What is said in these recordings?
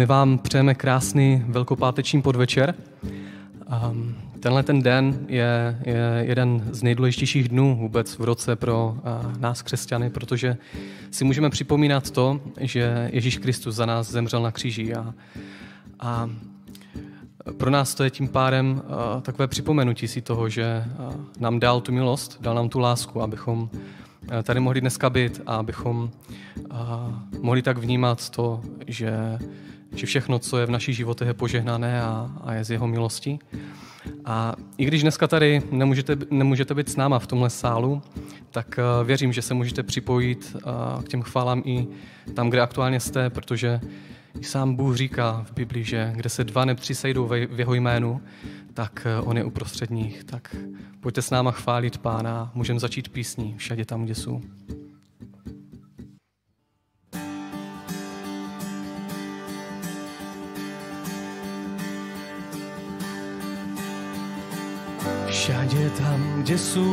Eh, my vám přejeme krásný velkopáteční podvečer. Um, tenhle ten den je, je jeden z nejdůležitějších dnů vůbec v roce pro uh, nás křesťany, protože si můžeme připomínat to, že Ježíš Kristus za nás zemřel na kříži a, a pro nás to je tím pádem uh, takové připomenutí si toho, že uh, nám dal tu milost, dal nám tu lásku, abychom tady mohli dneska být a abychom mohli tak vnímat to, že, že všechno, co je v našich životech, je požehnané a, a je z jeho milosti. A i když dneska tady nemůžete, nemůžete být s náma v tomhle sálu, tak věřím, že se můžete připojit k těm chválám i tam, kde aktuálně jste, protože i sám Bůh říká v Biblii, že kde se dva nebo tři sejdou v jeho jménu, tak on je uprostřed nich. Tak pojďte s náma chválit Pána, můžeme začít písní všade tam, kde jsou. Všade tam, kde sú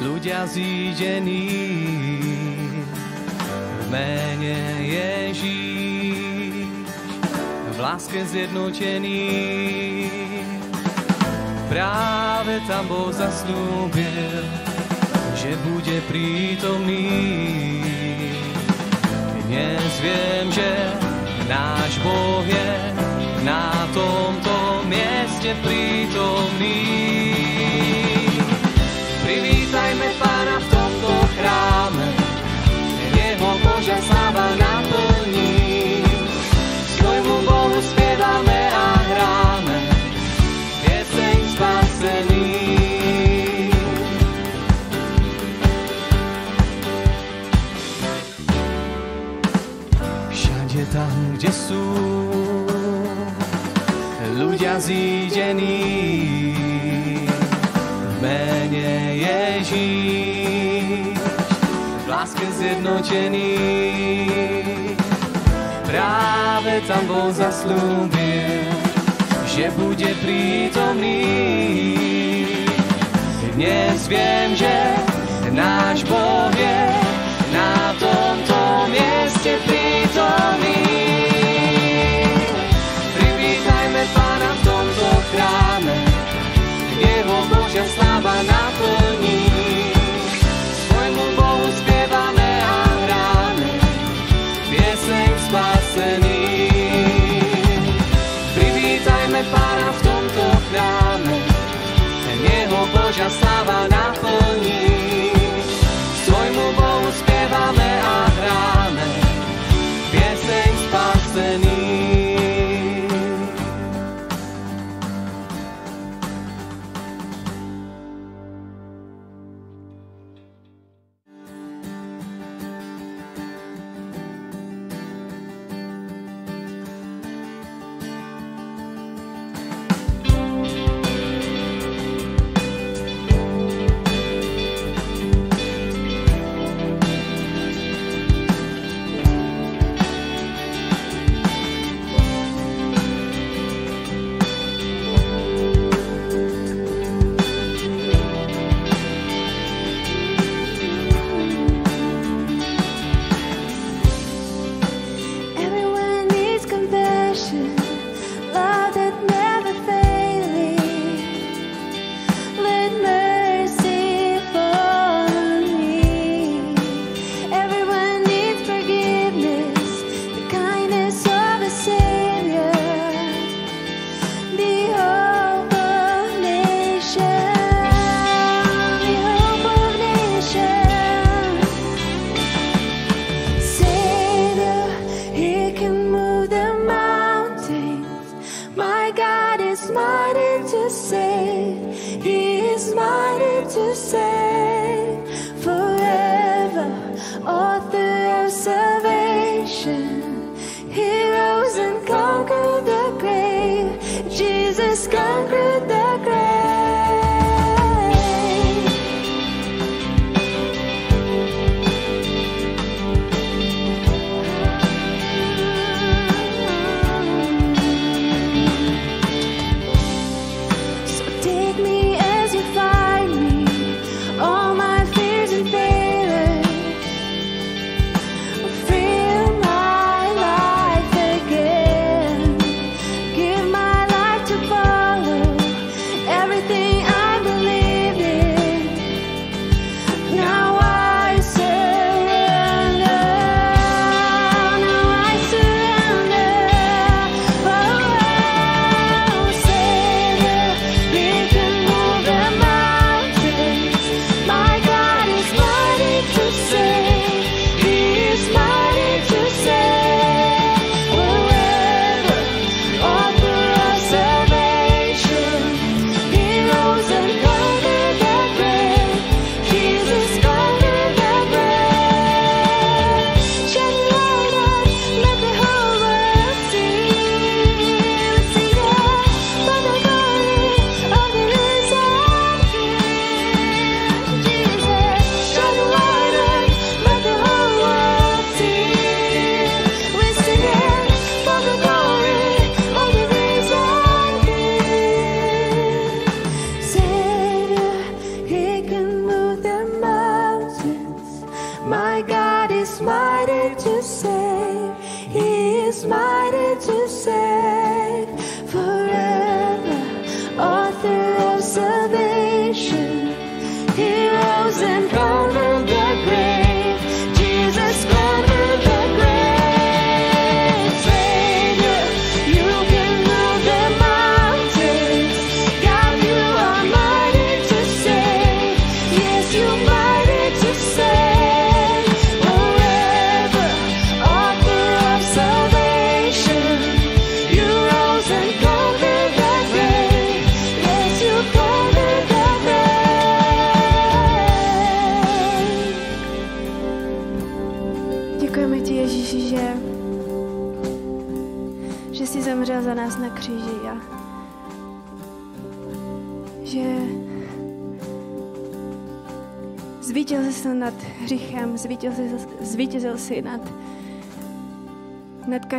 ľudia zídení v mene Ježíš, v láske zjednotený. Práve tam Boh zaslúbil, že bude prítomný. Dnes viem, že náš Boh je na tomto mieste prítomný. Privítajme Pána v tomto chráme, Jeho Božia sláva naplní. Svojmu Bohu spievame a hráme, pieseň spasený. Všade tam, kde sú v mene Ježíš, v láske zjednotený. Práve tam Boh zaslúbil, že bude prítomný. Dnes viem, že náš Boh je na tomto mieste prítomný. Božia sláva naplní. Svojmu Bohu spievame a hráme, pieseň spasený. Privítajme Pána v tomto chráme, Jeho Božia sláva naplní. Svojmu Bohu spievame a hráme, pieseň spasený.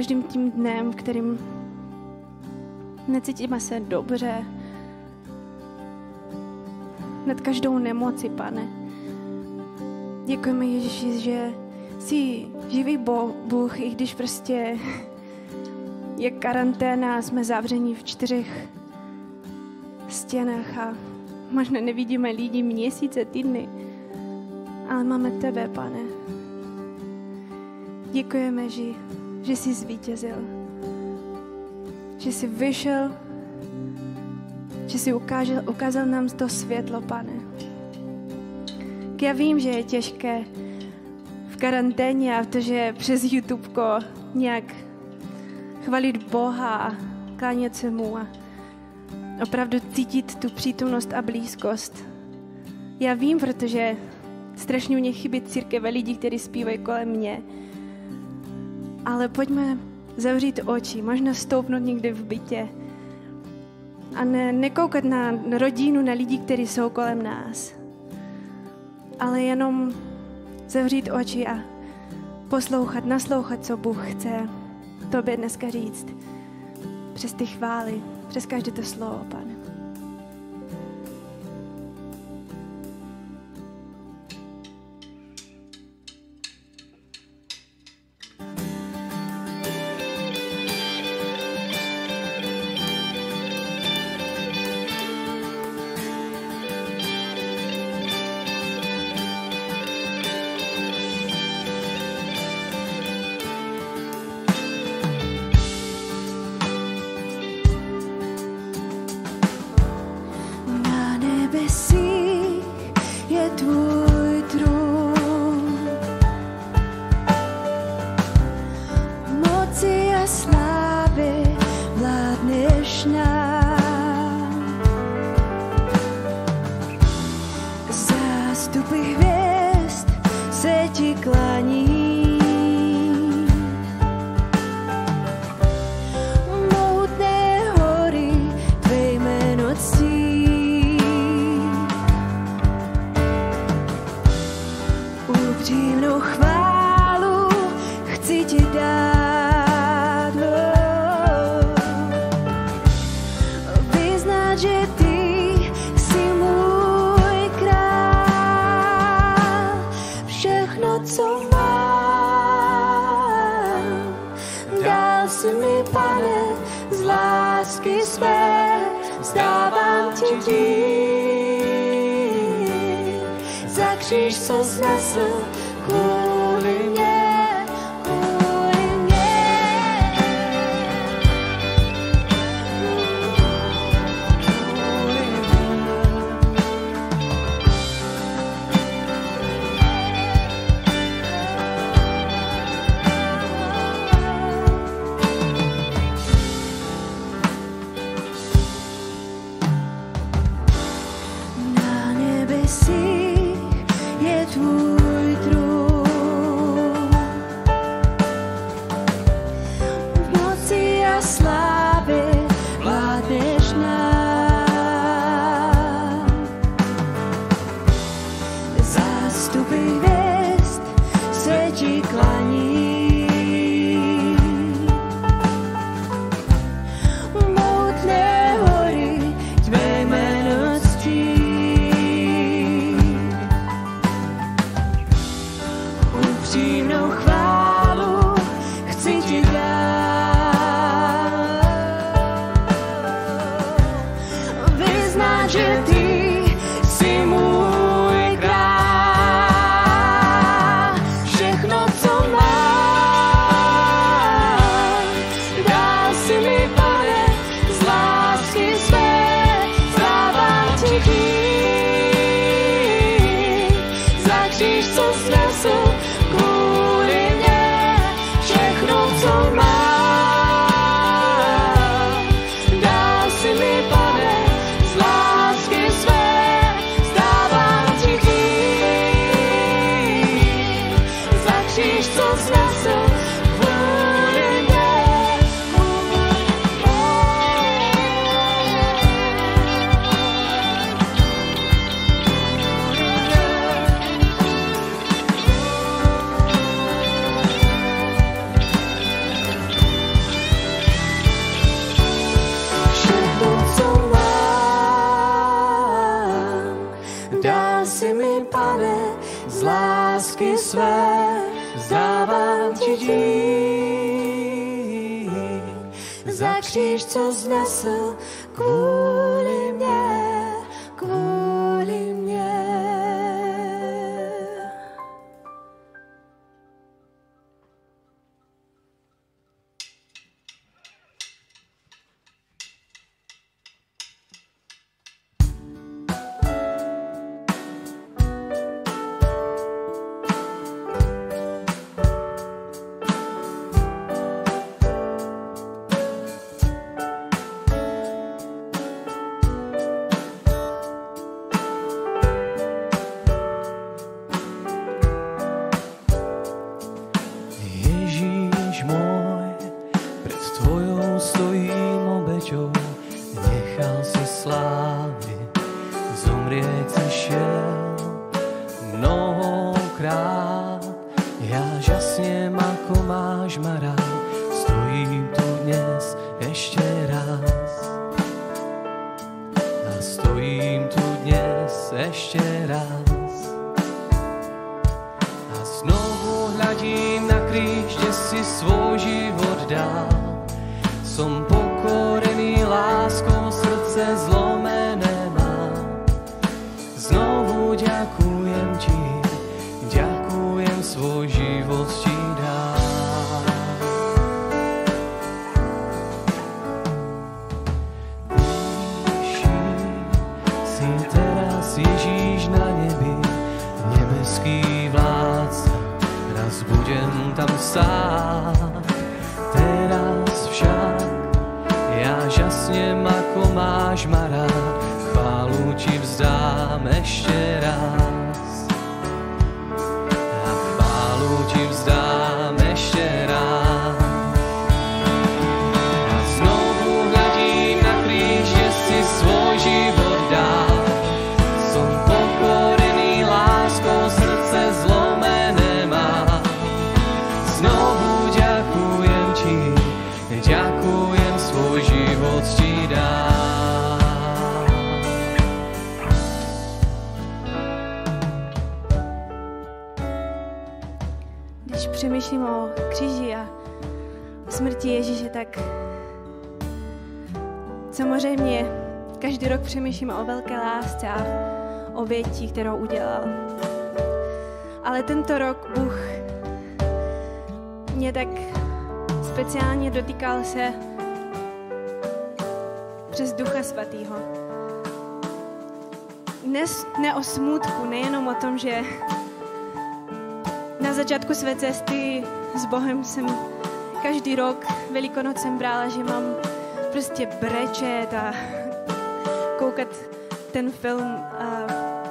Každým tím dnem, kterým necítíme se dobře, nad každou nemocí, pane. Děkujeme Ježíši, že jsi živý Bůh, i když prostě je karanténa jsme zavření v čtyřech stěnách a možná nevidíme lidi měsíce, týdny, ale máme tebe, pane. Děkujeme, že, že jsi zvítězil, že jsi vyšel, že jsi ukázal, ukázal nám to světlo, pane. Já vím, že je těžké v karanténě a to, že přes YouTubeko nějak chvalit Boha a klánět se mu a opravdu cítit tu přítomnost a blízkost. Já vím, protože strašně mě chybí církev a lidi, kteří zpívají kolem mě. Ale pojďme zavřít oči, možná stoupnout někde v bytě a ne, nekoukat na rodinu, na lidi, kteří jsou kolem nás. Ale jenom zavřít oči a poslouchat, naslouchat, co Bůh chce tobě dneska říct. Přes ty chvály, přes každé to slovo, pane. Co mám, dal si mi, pane, z lásky své, vzdávám ti dík. Za kříž co znesl kříž, co budem tam samozřejmě každý rok přemýšlím o velké lásce a oběti, kterou udělal. Ale tento rok Bůh mě tak speciálně dotýkal se přes Ducha Svatého. Dnes ne o smutku, nejenom o tom, že na začátku své cesty s Bohem jsem každý rok Velikonocem brala, že mám prostě brečet a koukat ten film, a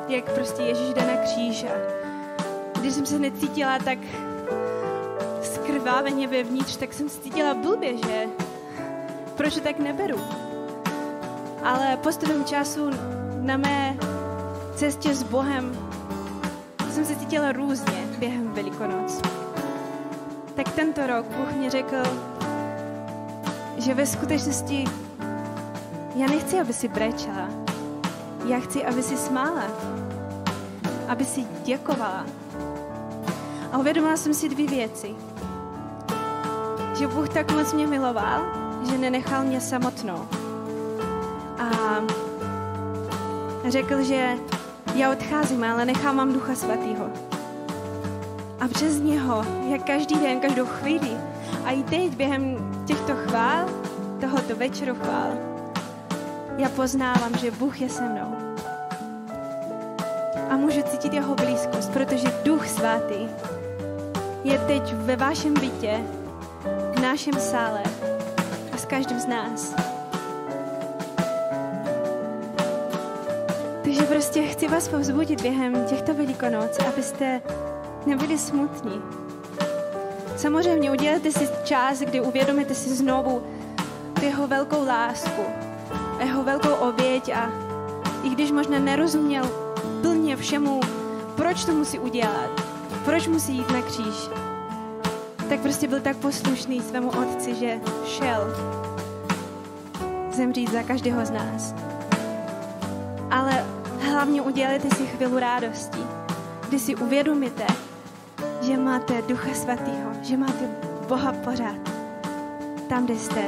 jak prostě Ježíš jde na kříž. A když jsem se necítila tak skrváveně vevnitř, tak jsem se cítila blbě, že proč to tak neberu. Ale postupem času na mé cestě s Bohem jsem se cítila různě během Velikonoc. Tak tento rok Bůh mě řekl, že ve skutečnosti já nechci, aby si brečela. Já chci, aby si smála. Aby si děkovala. A uvědomila jsem si dvě věci. Že Bůh tak moc mě miloval, že nenechal mě samotnou. A řekl, že já odcházím, ale nechávám Ducha Svatého. A přes něho, jak každý den, každou chvíli, a i teď během těchto chvál, tohoto večeru chvál, já poznávám, že Bůh je se mnou. A můžu cítit jeho blízkost, protože Duch Svatý je teď ve vašem bytě, v našem sále a s každým z nás. Takže prostě chci vás povzbudit během těchto velikonoc, abyste nebyli smutní. Samozřejmě udělejte si čas, kdy uvědomíte si znovu tu jeho velkou lásku, jeho velkou oběť a i když možná nerozuměl plně všemu, proč to musí udělat, proč musí jít na kříž, tak prostě byl tak poslušný svému otci, že šel zemřít za každého z nás. Ale hlavně udělejte si chvíli radosti, kdy si uvědomíte, že máte Ducha Svatého, že máte Boha pořád tam, kde jste.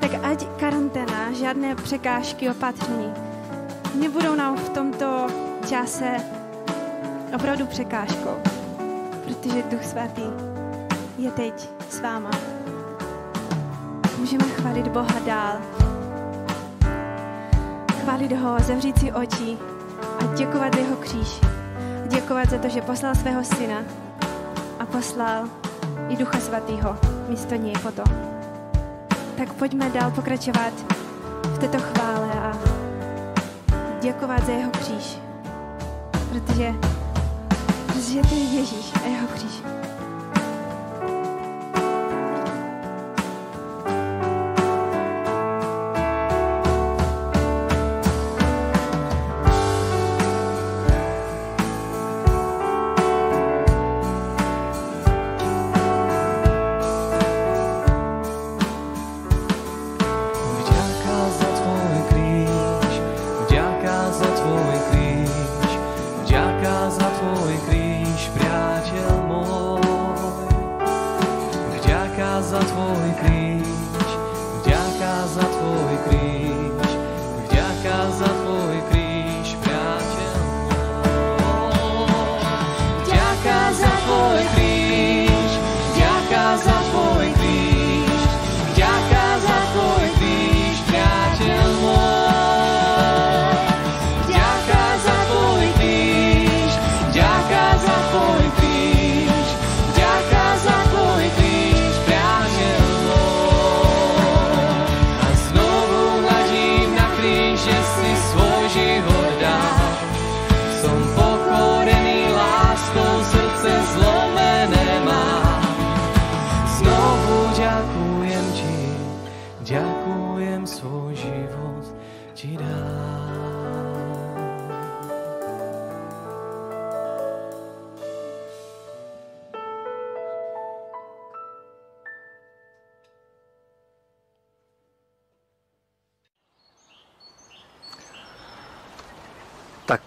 Tak ať karanténa, žádné překážky, opatření nebudou nám v tomto čase opravdu překážkou, protože Duch Svatý je teď s váma. Můžeme chválit Boha dál. Chválit ho, zavřít si oči a děkovat jeho kříž. Děkovat za to, že poslal svého syna a poslal i Ducha Svatého místo něj potom. Tak pojďme dál pokračovat v této chvále a děkovat za jeho kříž. Protože, protože to je Ježíš a jeho kříž.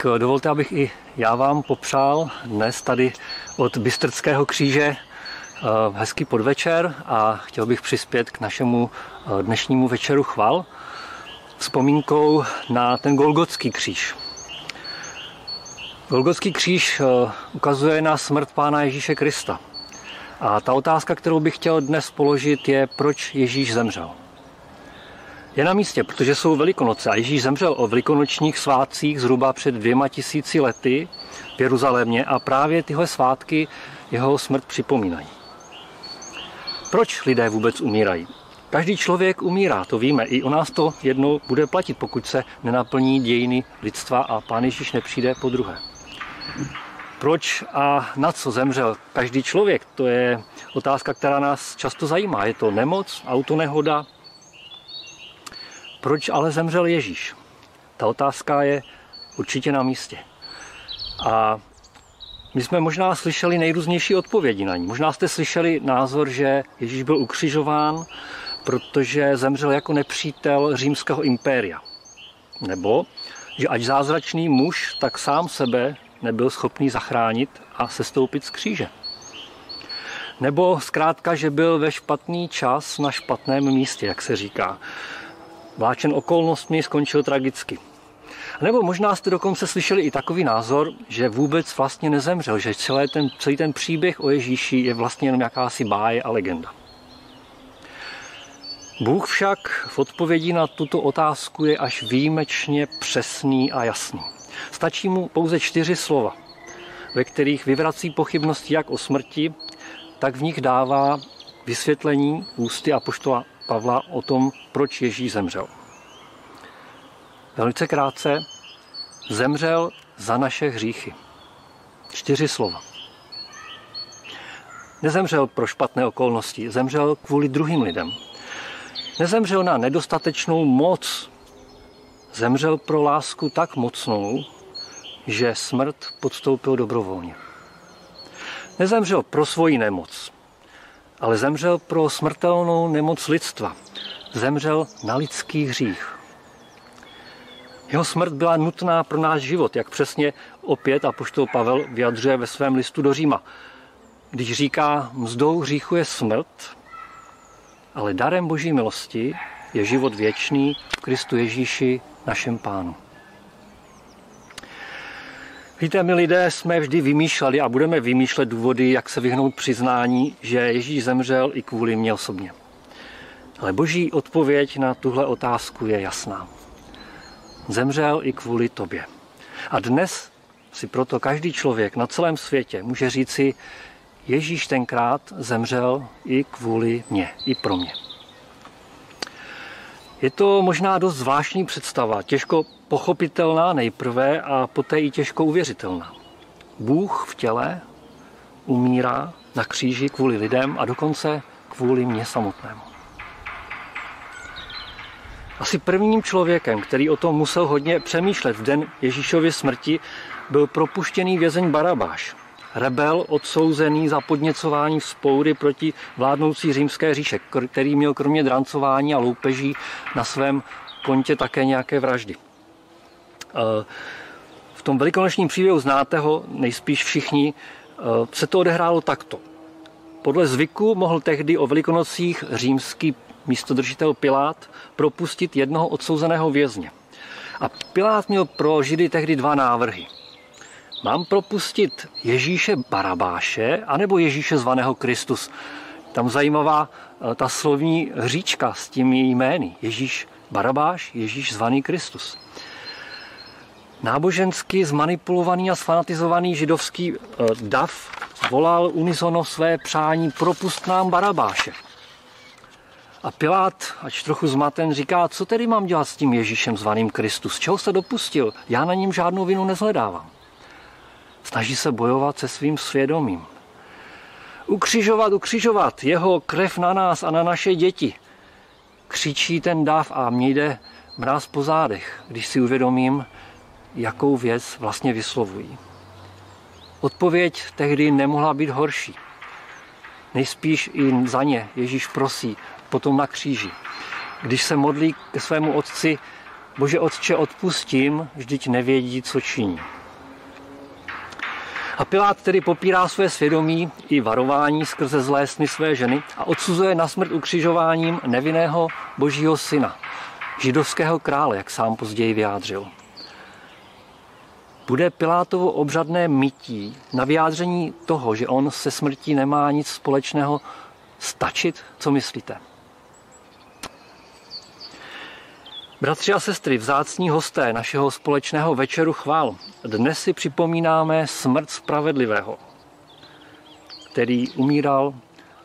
Tak eh, dovolte, abych i já vám popřál dnes tady od Bystrckého kříže eh, hezký podvečer a chtěl bych přispět k našemu eh, dnešnímu večeru chval vzpomínkou na ten Golgotský kříž. Golgotský kříž ukazuje na smrt Pána Ježíše Krista. A ta otázka, kterou bych chtěl dnes položit, je, proč Ježíš zemřel. Je na místě, protože jsou Velikonoce a Ježíš zemřel o velikonočních svátcích zhruba před dvěma tisíci lety v Jeruzalémě a právě tyhle svátky jeho smrt připomínají. Proč lidé vůbec umírají? Každý člověk umírá, to víme. I u nás to jednou bude platit, pokud se nenaplní dějiny lidstva a Pán Ježíš nepřijde po druhé. Proč a na co zemřel každý člověk? To je otázka, která nás často zajímá. Je to nemoc, autonehoda, proč ale zemřel Ježíš? Ta otázka je určitě na místě. A my jsme možná slyšeli nejrůznější odpovědi na ní. Možná jste slyšeli názor, že Ježíš byl ukřižován, protože zemřel jako nepřítel římského impéria. Nebo, že ať zázračný muž, tak sám sebe nebyl schopný zachránit a sestoupit z kříže. Nebo zkrátka, že byl ve špatný čas na špatném místě, jak se říká vláčen okolnostmi skončil tragicky. Nebo možná jste dokonce slyšeli i takový názor, že vůbec vlastně nezemřel, že celý ten, celý ten příběh o Ježíši je vlastně jenom jakási báje a legenda. Bůh však v odpovědi na tuto otázku je až výjimečně přesný a jasný. Stačí mu pouze čtyři slova, ve kterých vyvrací pochybnosti jak o smrti, tak v nich dává vysvětlení ústy apoštola Pavla o tom, proč Ježíš zemřel. Velice krátce, zemřel za naše hříchy. Čtyři slova. Nezemřel pro špatné okolnosti, zemřel kvůli druhým lidem. Nezemřel na nedostatečnou moc, zemřel pro lásku tak mocnou, že smrt podstoupil dobrovolně. Nezemřel pro svoji nemoc, ale zemřel pro smrtelnou nemoc lidstva. Zemřel na lidský hřích. Jeho smrt byla nutná pro náš život, jak přesně opět apoštol Pavel vyjadřuje ve svém listu do Říma. Když říká, mzdou hříchu je smrt, ale darem boží milosti je život věčný v Kristu Ježíši, našem pánu. Víte, my lidé jsme vždy vymýšleli a budeme vymýšlet důvody, jak se vyhnout přiznání, že Ježíš zemřel i kvůli mě osobně. Ale boží odpověď na tuhle otázku je jasná. Zemřel i kvůli tobě. A dnes si proto každý člověk na celém světě může říci, Ježíš tenkrát zemřel i kvůli mě, i pro mě. Je to možná dost zvláštní představa, těžko pochopitelná nejprve a poté i těžko uvěřitelná. Bůh v těle umírá na kříži kvůli lidem a dokonce kvůli mně samotnému. Asi prvním člověkem, který o tom musel hodně přemýšlet v den Ježíšovy smrti, byl propuštěný vězeň Barabáš, rebel odsouzený za podněcování vzpoury proti vládnoucí římské říše, který měl kromě drancování a loupeží na svém kontě také nějaké vraždy. Eh, v tom velikonočním příběhu znáte ho nejspíš všichni, eh, se to odehrálo takto. Podle zvyku mohl tehdy o velikonocích římský místodržitel Pilát propustit jednoho odsouzeného vězně. A Pilát měl pro Židy tehdy dva návrhy. Mám propustit Ježíše Barabáše anebo Ježíše zvaného Kristus. Tam zajímavá eh, ta slovní hříčka s těmi jmény. Ježíš Barabáš, Ježíš zvaný Kristus. Nábožensky zmanipulovaný a sfanatizovaný židovský eh, dav volal unisono své přání propust nám Barabáše. A Pilát, ač trochu zmaten, říká, co tedy mám dělat s tím Ježíšem zvaným Kristus? Čeho se dopustil? Já na něm žádnou vinu nezhledávám. Snaží se bojovat se svým svědomím. Ukřižovat, ukřižovat, jeho krev na nás a na naše děti. Křičí ten dáv a mě jde mráz po zádech, když si uvědomím, jakou věc vlastně vyslovují. Odpověď tehdy nemohla být horší. Nejspíš i za ně Ježíš prosí, potom na kříži. Když se modlí ke svému otci, Bože Otče, odpustím, vždyť nevědí, co činí. A Pilát tedy popírá své svědomí i varování skrze zlé sny své ženy a odsuzuje na smrt ukřižováním nevinného božího syna, židovského krále, jak sám později vyjádřil. Bude Pilátovo obřadné mytí na vyjádření toho, že on se smrtí nemá nic společného, stačit? Co myslíte? Bratři a sestry, vzácní hosté našeho společného večeru chvál, dnes si připomínáme smrt spravedlivého, který umíral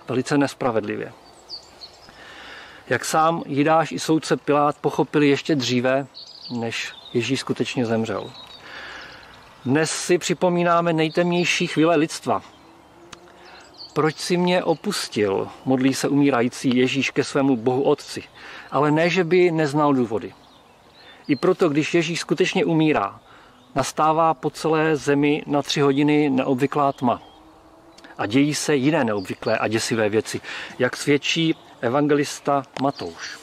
velice nespravedlivě. Jak sám Jidáš i soudce Pilát pochopili ještě dříve, než Ježíš skutečně zemřel. Dnes si připomínáme nejtemnější chvíle lidstva. Proč si mě opustil, modlí se umírající Ježíš ke svému Bohu Otci ale ne, že by neznal důvody. I proto, když Ježíš skutečně umírá, nastává po celé zemi na tři hodiny neobvyklá tma. A dějí se jiné neobvyklé a děsivé věci, jak svědčí evangelista Matouš.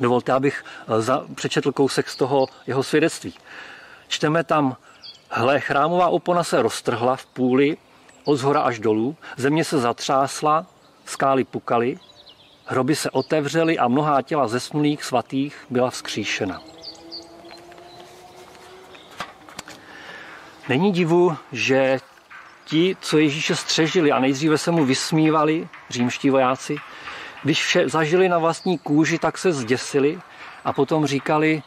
Dovolte, abych eh, přečetl kousek z toho jeho svědectví. Čteme tam, hle, chrámová opona se roztrhla v půli od zhora až dolů, země se zatřásla, skály pukaly, Hroby se otevřely a mnohá těla zesnulých svatých byla vzkříšena. Není divu, že ti, co Ježíše střežili a nejdříve se mu vysmívali, římští vojáci, když vše zažili na vlastní kůži, tak se zděsili a potom říkali,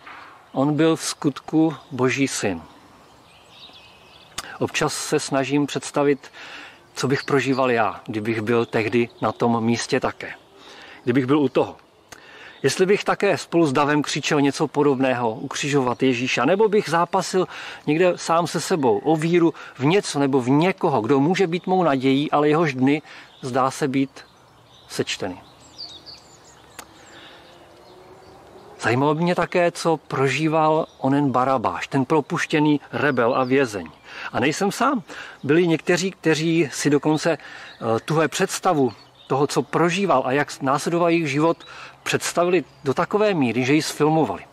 on byl v skutku boží syn. Občas se snažím představit, co bych prožíval já, kdybych byl tehdy na tom místě také kdybych byl u toho. Jestli bych také spolu s davem křičel něco podobného, ukřižovat Ježíša, nebo bych zápasil někde sám se sebou o víru v něco nebo v někoho, kdo může být mou nadějí, ale jehož dny zdá se být sečteny. Zajímalo by mě také, co prožíval onen Barabáš, ten propuštěný rebel a vězeň. A nejsem sám. Byli někteří, kteří si dokonce eh, tuhle představu toho, co prožíval a jak následoval jejich život, představili do takové míry, že ji sfilmovali.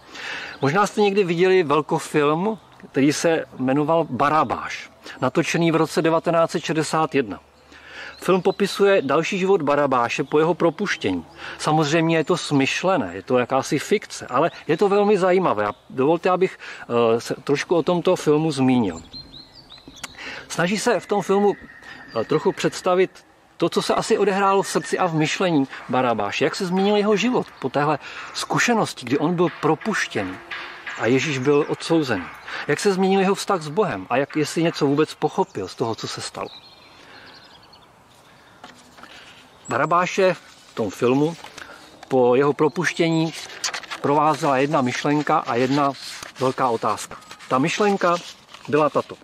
Možná jste někdy viděli velkofilm, který se jmenoval Barabáš, natočený v roce 1961. Film popisuje další život Barabáše po jeho propuštění. Samozřejmě je to smyšlené, je to jakási fikce, ale je to velmi zajímavé. A dovolte, abych eh, se trošku o tomto filmu zmínil. Snaží se v tom filmu eh, trochu představit to, co se asi odehrálo v srdci a v myšlení Barabáše, jak se změnil jeho život po téhle zkušenosti, kdy on byl propuštěn a Ježíš byl odsouzen. Jak se změnil jeho vztah s Bohem a jak jestli něco vůbec pochopil z toho, co se stalo. Barabáše v tom filmu po jeho propuštění provázela jedna myšlenka a jedna velká otázka. Ta myšlenka byla tato.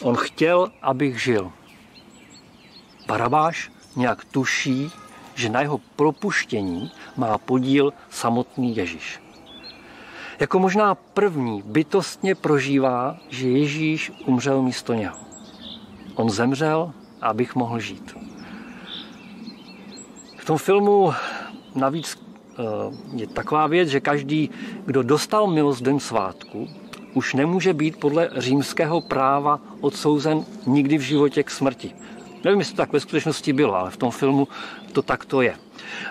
On chtěl, abych žil. Barabáš nějak tuší, že na jeho propuštění má podíl samotný Ježíš. Jako možná první bytostně prožívá, že Ježíš umřel místo něho. On zemřel, abych mohl žít. V tom filmu navíc eh, je taková věc, že každý, kdo dostal milost den svátku, už nemůže být podle římského práva odsouzen nikdy v životě k smrti. Nevím, jestli to tak ve skutečnosti bylo, ale v tom filmu to takto je.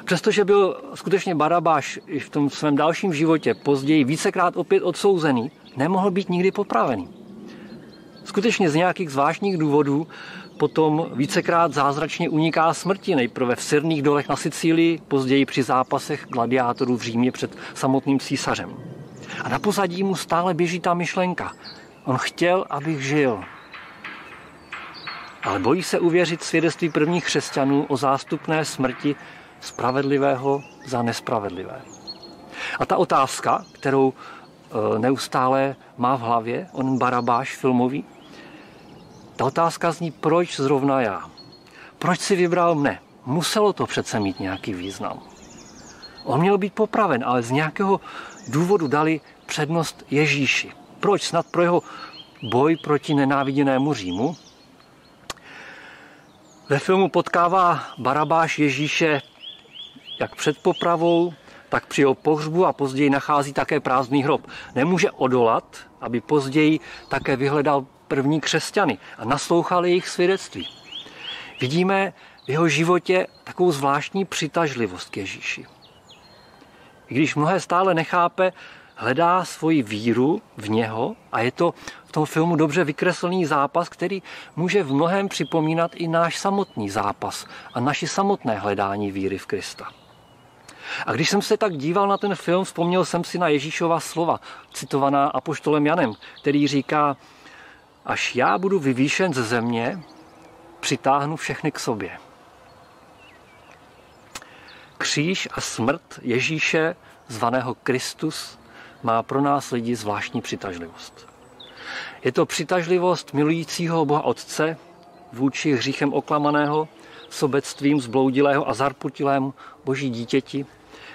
Přestože byl skutečně Barabáš i v tom svém dalším životě později vícekrát opět odsouzený, nemohl být nikdy popravený. Skutečně z nějakých zvláštních důvodů potom vícekrát zázračně uniká smrti, nejprve v sirných dolech na Sicílii, později při zápasech gladiátorů v Římě před samotným císařem. A na pozadí mu stále běží ta myšlenka. On chtěl, abych žil. Ale bojí se uvěřit svědectví prvních křesťanů o zástupné smrti spravedlivého za nespravedlivé. A ta otázka, kterou e, neustále má v hlavě on Barabáš filmový, ta otázka zní, proč zrovna já? Proč si vybral mne? Muselo to přece mít nějaký význam. On měl být popraven, ale z nějakého důvodu dali přednost Ježíši. Proč? Snad pro jeho boj proti nenáviděnému Římu? Ve filmu potkává Barabáš Ježíše jak před popravou, tak při jeho pohřbu a později nachází také prázdný hrob. Nemůže odolat, aby později také vyhledal první křesťany a naslouchal jejich svědectví. Vidíme v jeho životě takovou zvláštní přitažlivost k Ježíši. I když mnohé stále nechápe, hledá svoji víru v něho a je to v tom filmu dobře vykreslený zápas, který může v mnohem připomínat i náš samotný zápas a naši samotné hledání víry v Krista. A když jsem se tak díval na ten film, vzpomněl jsem si na Ježíšova slova, citovaná apoštolem Janem, který říká, až já budu vyvýšen ze země, přitáhnu všechny k sobě. Kříž a smrt Ježíše, zvaného Kristus, má pro nás lidi zvláštní přitažlivost. Je to přitažlivost milujícího Boha Otce vůči hříchem oklamaného, sobectvím zbloudilého a zarputilému boží dítěti,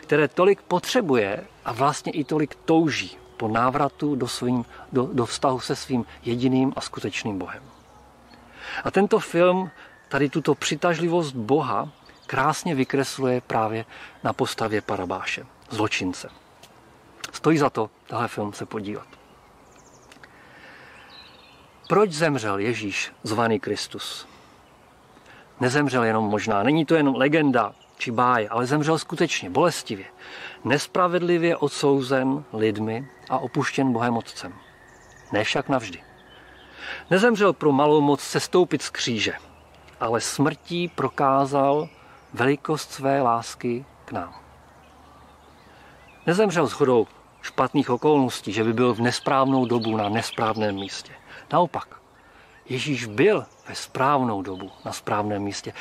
které tolik potřebuje a vlastně i tolik touží po návratu do, svým, do, do vztahu se svým jediným a skutečným Bohem. A tento film tady tuto přitažlivost Boha krásně vykresluje právě na postavě Parabáše, zločince. Stojí za to tenhle film se podívat. Proč zemřel Ježíš, zvaný Kristus? Nezemřel jenom možná, není to jenom legenda či báje, ale zemřel skutečně, bolestivě, nespravedlivě odsouzen lidmi a opuštěn Bohem Otcem. Ne však navždy. Nezemřel pro malou moc sestoupit z kříže, ale smrtí prokázal velikost své lásky k nám. Nezemřel shodou špatných okolností, že by byl v nesprávnou dobu na nesprávném místě. Naopak, Ježíš byl ve správnou dobu na správném místě.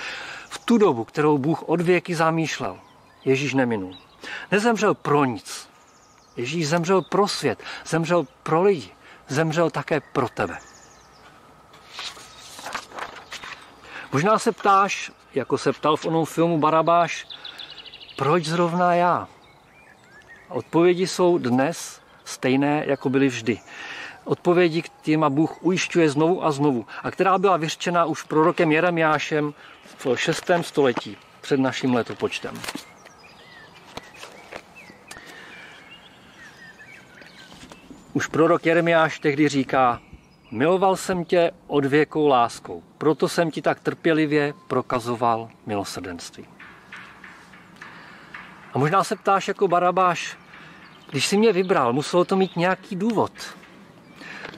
V tu dobu, kterou Bůh od věky zamýšlel, Ježíš neminul. Nezemřel pro nic. Ježíš zemřel pro svět, zemřel pro lidi, zemřel také pro tebe. Možná se ptáš, jako se ptal v onom filmu Barabáš, proč zrovna já? Odpovědi jsou dnes stejné, jako byly vždy. Odpovědi, kterýma Bůh ujišťuje znovu a znovu a která byla vyřčena už prorokem Jeremiášem v 6. století před naším letopočtem. Už prorok Jeremiáš tehdy říká, miloval jsem tě od věkou láskou, proto jsem ti tak trpělivě prokazoval milosrdenství. A možná se ptáš jako Barabáš, když si mě vybral, muselo to mít nějaký důvod.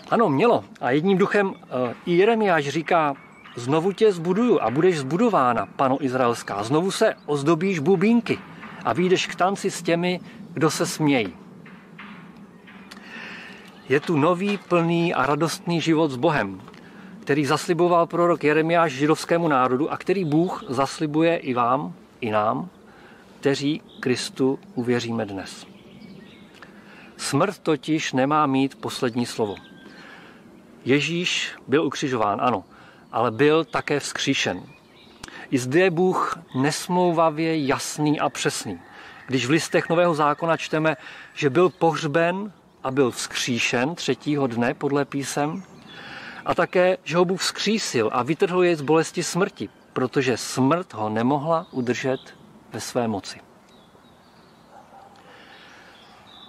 Ano, mělo. A jedním duchem eh, i Jeremiáš říká, znovu tě zbuduju a budeš zbudována, pano Izraelská. Znovu se ozdobíš bubínky a vyjdeš k tanci s těmi, kdo se smějí. Je tu nový, plný a radostný život s Bohem, který zasliboval prorok Jeremiáš židovskému národu a který Bůh zaslibuje i vám, i nám, kteří Kristu uvěříme dnes. Smrt totiž nemá mít poslední slovo. Ježíš byl ukřižován, ano, ale byl také vzkříšen. I zde je Bůh nesmlouvavě jasný a přesný. Když v listech Nového zákona čteme, že byl pohřben a byl vzkříšen třetího dne podle písem, a také, že ho Bůh vzkřísil a vytrhl jej z bolesti smrti, protože smrt ho nemohla udržet ve své moci.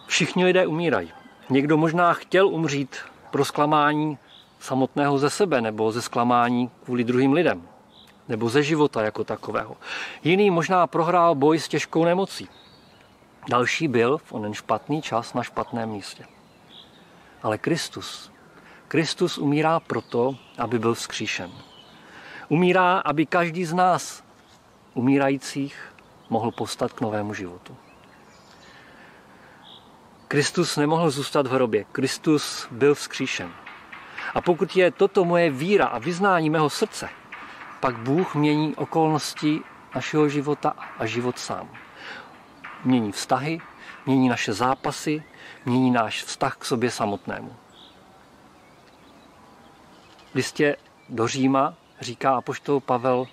Všichni lidé umírají. Někdo možná chtěl umřít pro zklamání samotného ze sebe nebo ze zklamání kvůli druhým lidem nebo ze života jako takového. Jiný možná prohrál boj s těžkou nemocí. Další byl v onen špatný čas na špatném místě. Ale Kristus, Kristus umírá proto, aby byl vzkříšen. Umírá, aby každý z nás, umírajících, mohl postat k novému životu. Kristus nemohl zůstat v hrobě. Kristus byl vzkříšen. A pokud je toto moje víra a vyznání mého srdce, pak Bůh mění okolnosti našeho života a život sám. Mění vztahy, mění naše zápasy, mění náš vztah k sobě samotnému. V listě do Říma říká apoštol Pavel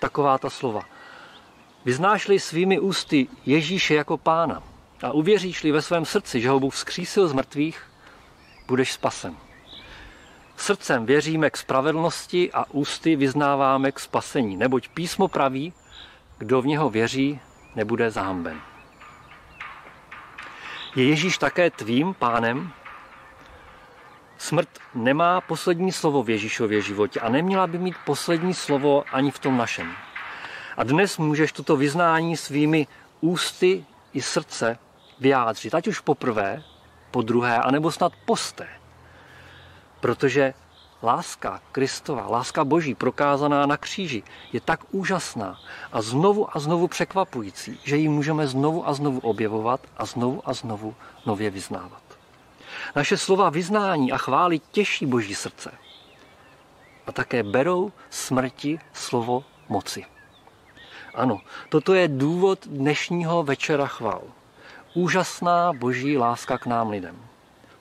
taková ta slova. Vyznáš-li svými ústy Ježíše jako pána a uvěříš-li ve svém srdci, že ho Bůh vzkřísil z mrtvých, budeš spasen. Srdcem věříme k spravedlnosti a ústy vyznáváme k spasení, neboť písmo praví, kdo v něho věří, nebude zahamben. Je Ježíš také tvým pánem? Smrt nemá poslední slovo v Ježíšově životě a neměla by mít poslední slovo ani v tom našem. A dnes můžeš toto vyznání svými ústy i srdce vyjádřit, ať už poprvé, po druhé, anebo snad posté. Protože láska Kristova, láska Boží prokázaná na kříži je tak úžasná a znovu a znovu překvapující, že ji můžeme znovu a znovu objevovat a znovu a znovu nově vyznávat. Naše slova vyznání a chvály těší Boží srdce a také berou smrti slovo moci. Ano, toto je důvod dnešního večera chval. Úžasná boží láska k nám lidem,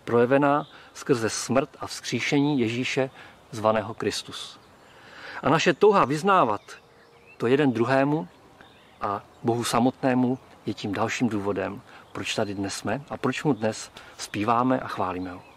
projevená skrze smrt a vzkříšení Ježíše zvaného Kristus. A naše touha vyznávat to jeden druhému a Bohu samotnému je tím dalším důvodem, proč tady dnes jsme a proč mu dnes zpíváme a chválíme ho.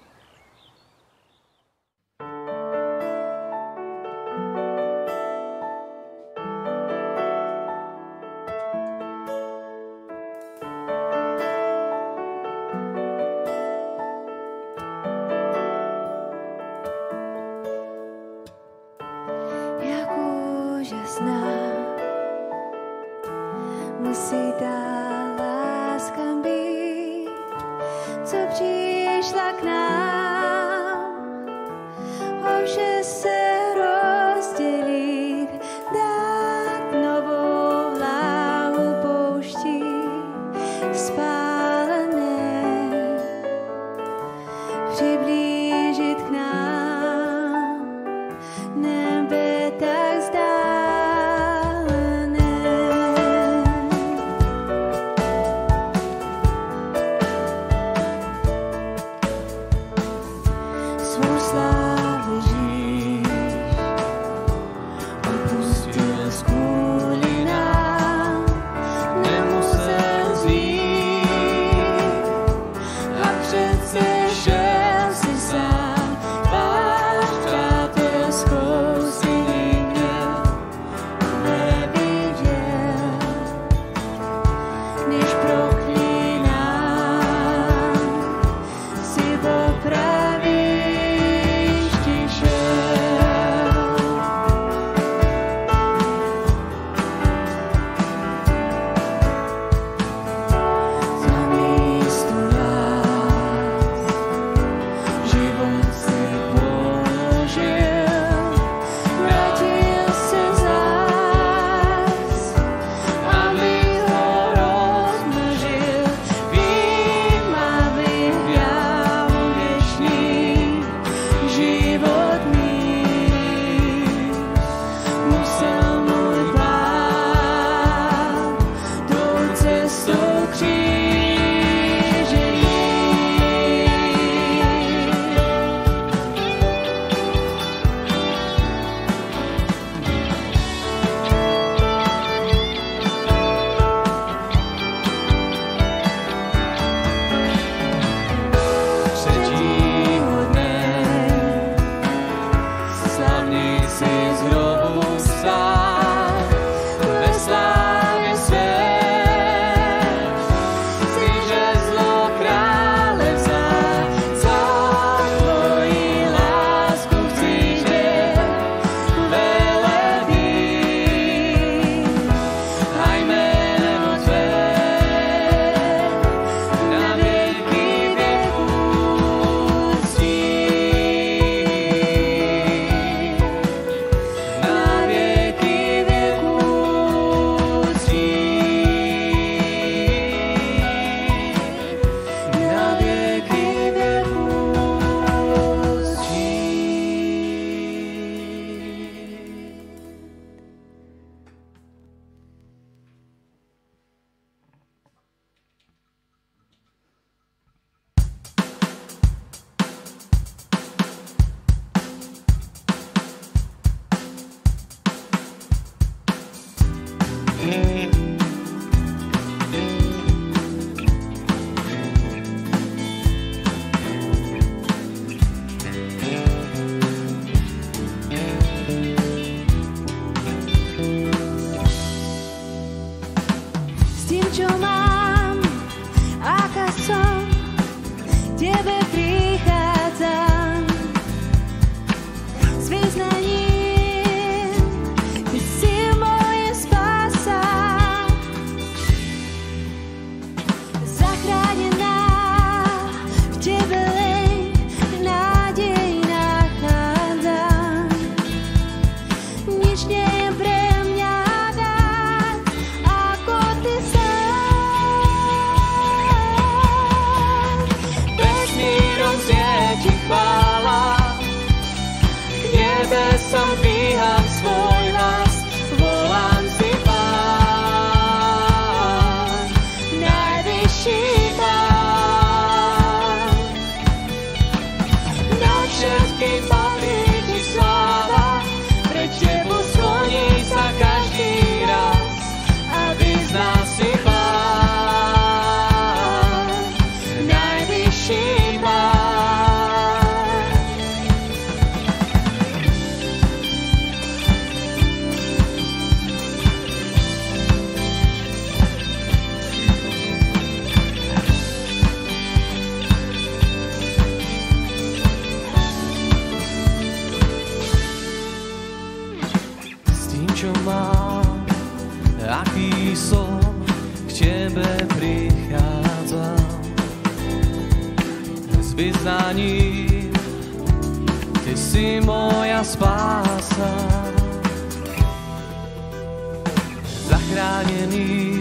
Zachránený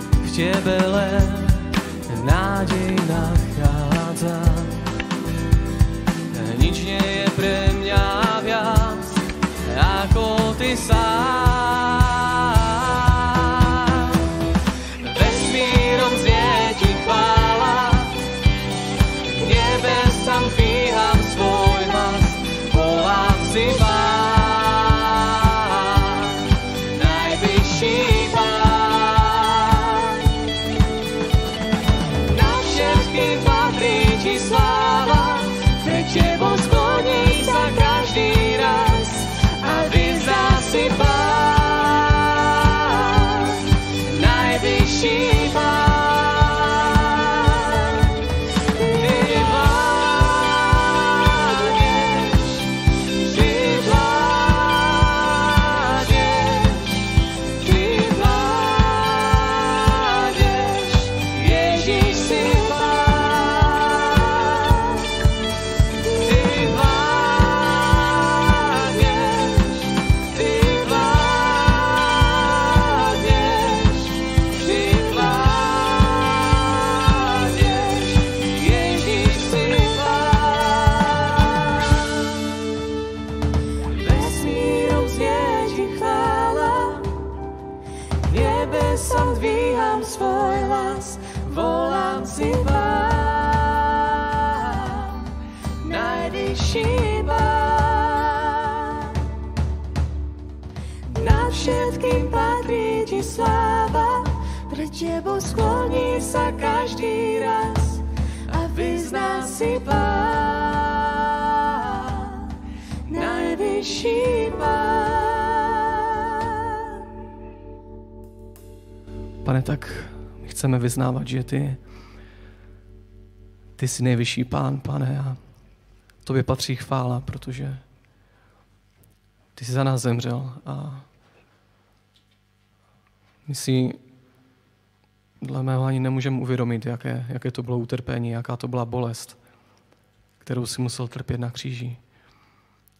v tebe len nádej nachádzam. Nič nie je pre mňa viac ako ty sám. Tak my chceme vyznávat, že ty, ty jsi nejvyšší pán, pane, a tobě patří chvála, protože ty jsi za nás zemřel a my si dle mého ani nemůžeme uvědomit, jaké, jaké to bylo utrpení, jaká to byla bolest, kterou si musel trpět na kříži.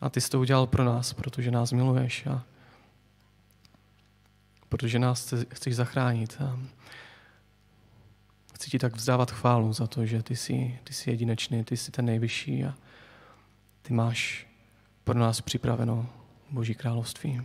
A ty jsi to udělal pro nás, protože nás miluješ a protože nás chce- chceš zachránit. A chci ti tak vzdávat chválu za to, že ty jsi, ty jsi jedinečný, ty jsi ten nejvyšší a ty máš pro nás připraveno Boží království.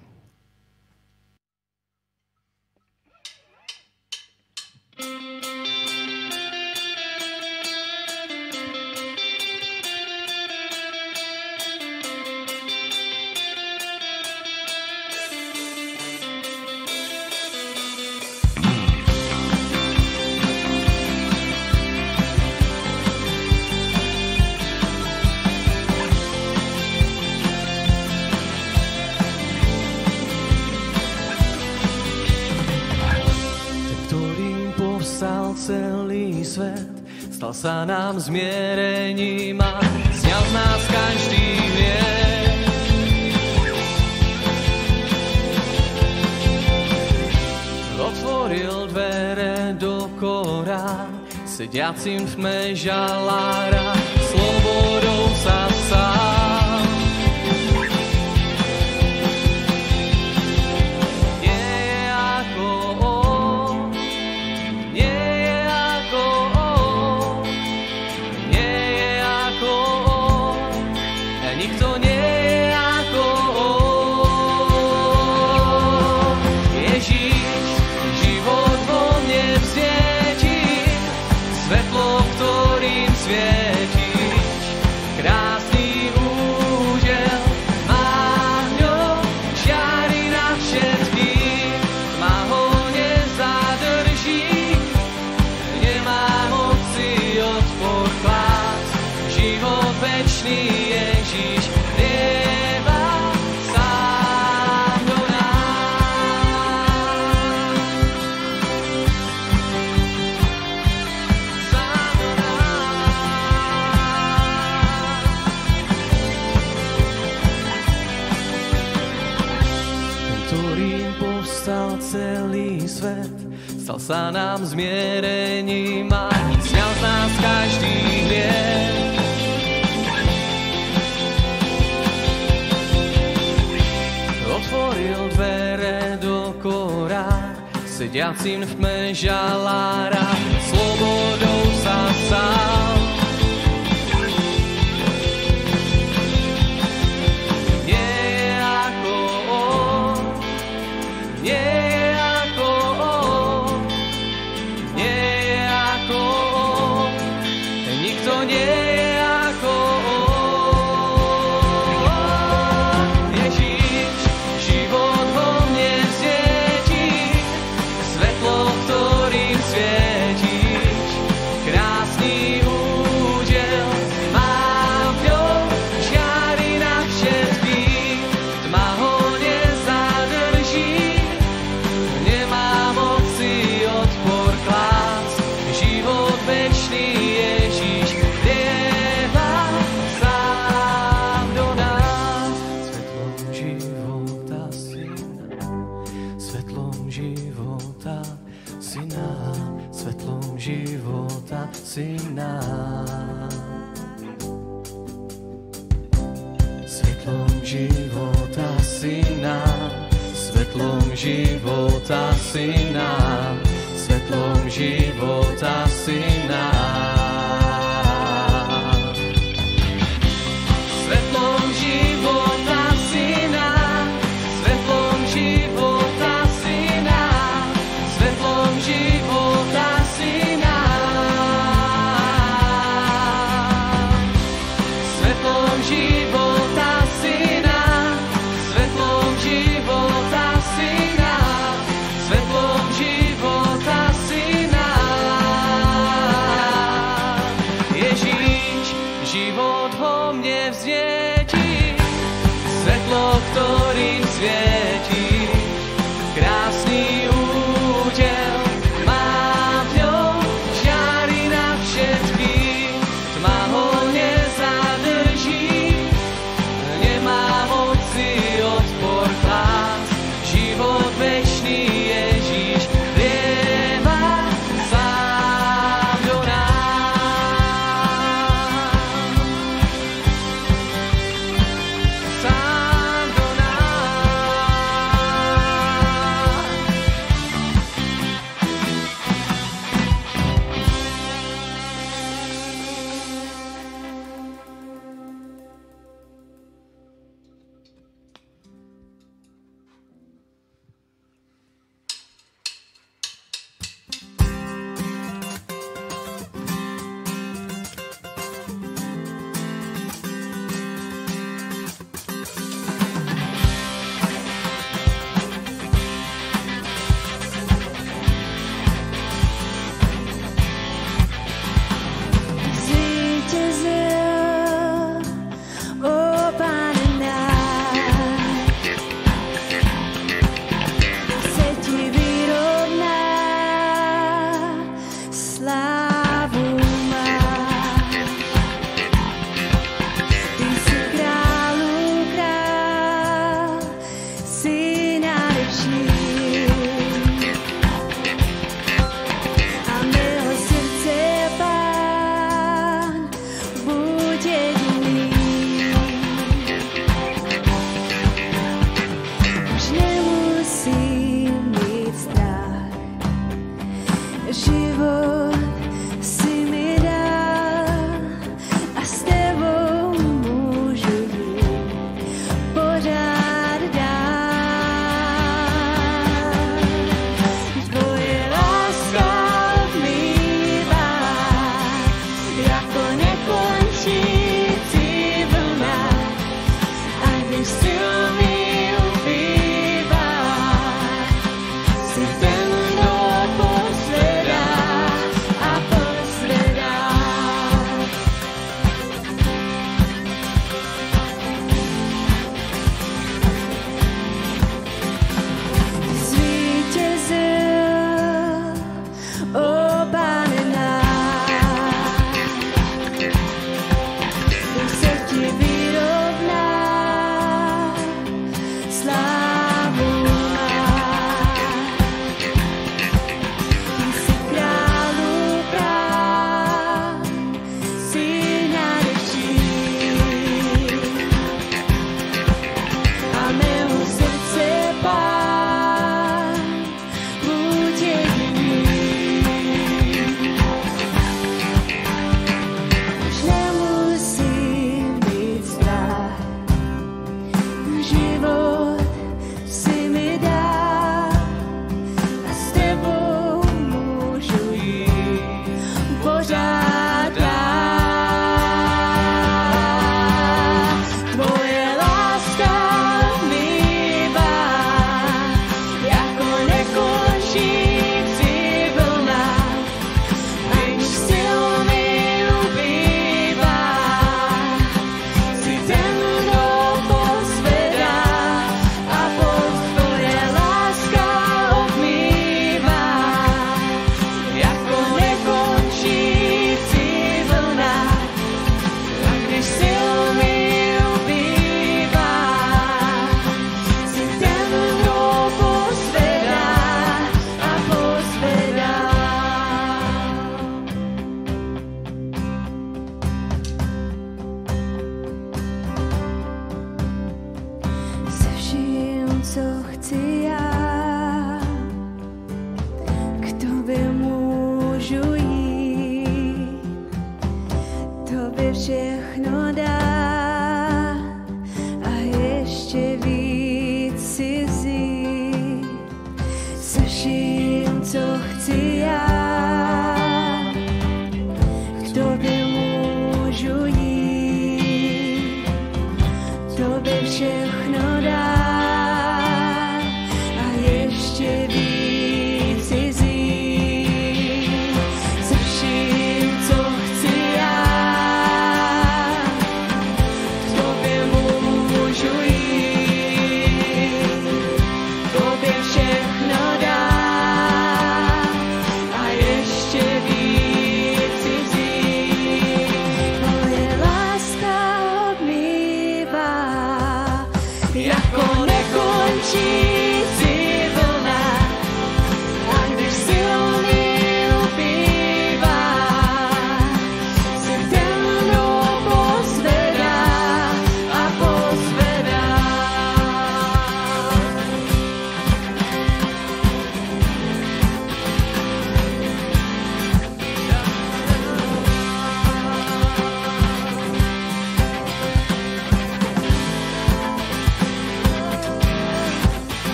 Stal sa nám zmierením a sňal z nás každý hriech. Otvoril dvere do kora, sediacim v tme žalára, slobodou sa sám. Sa nám zmierením a smial z nás každý hriech. Otvoril dvere do kora, sediacím v tme žalára, slobodou sa sám. syna, světlom života.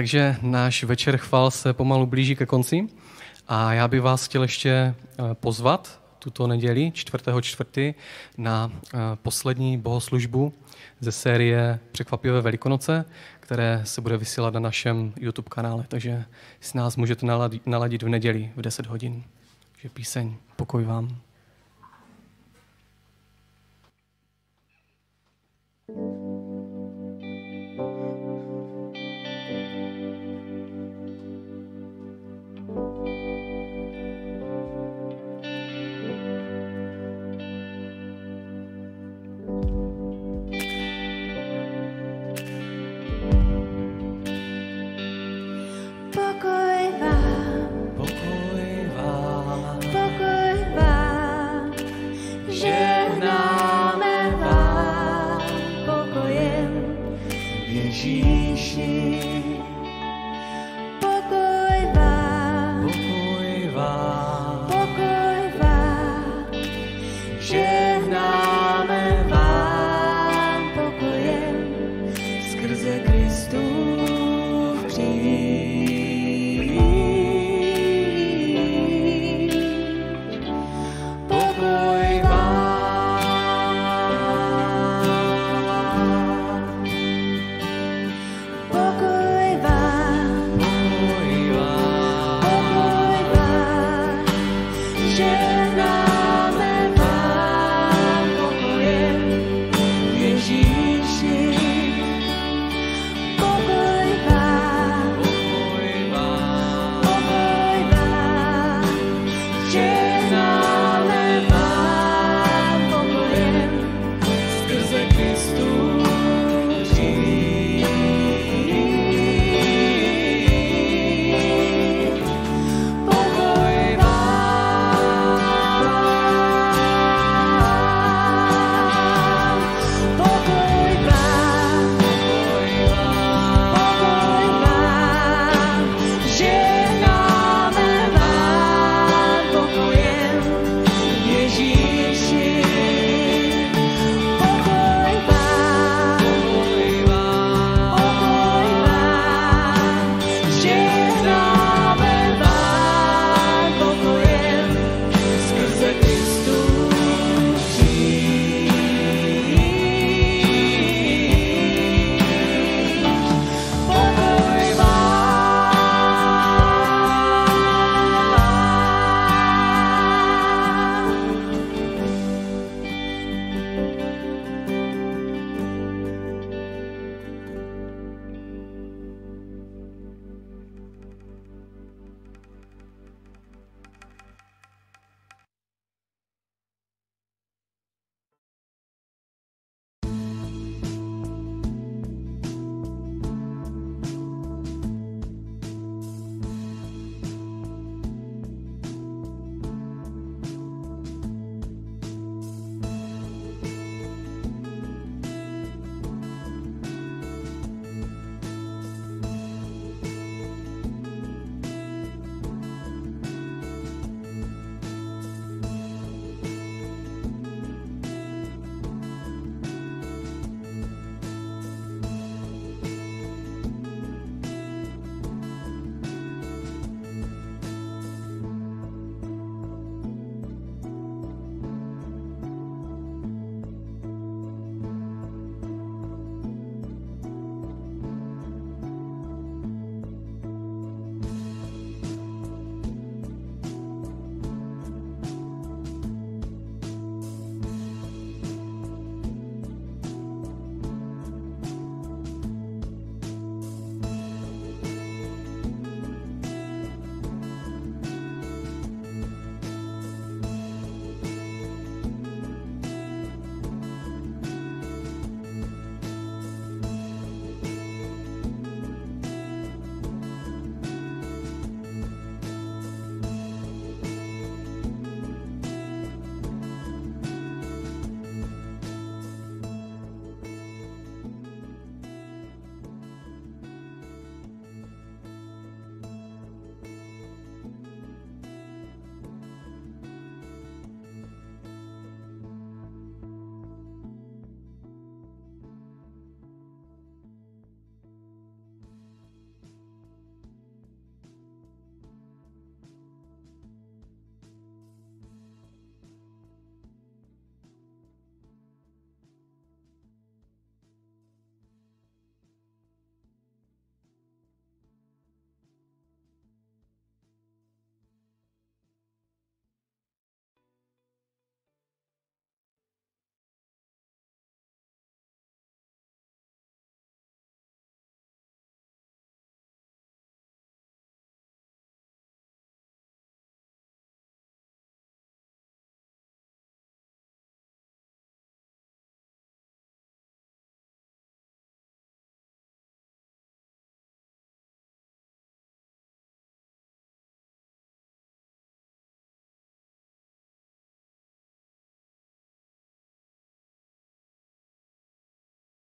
Takže náš večer chval se pomalu blíží ke konci a já bych vás chtěl ještě eh, pozvat tuto neděli 4.4. na eh, poslední bohoslužbu ze série Překvapivé velikonoce, které se bude vysílat na našem YouTube kanále. Takže si nás můžete naladit v neděli v 10 hodin. Takže píseň Pokoj vám.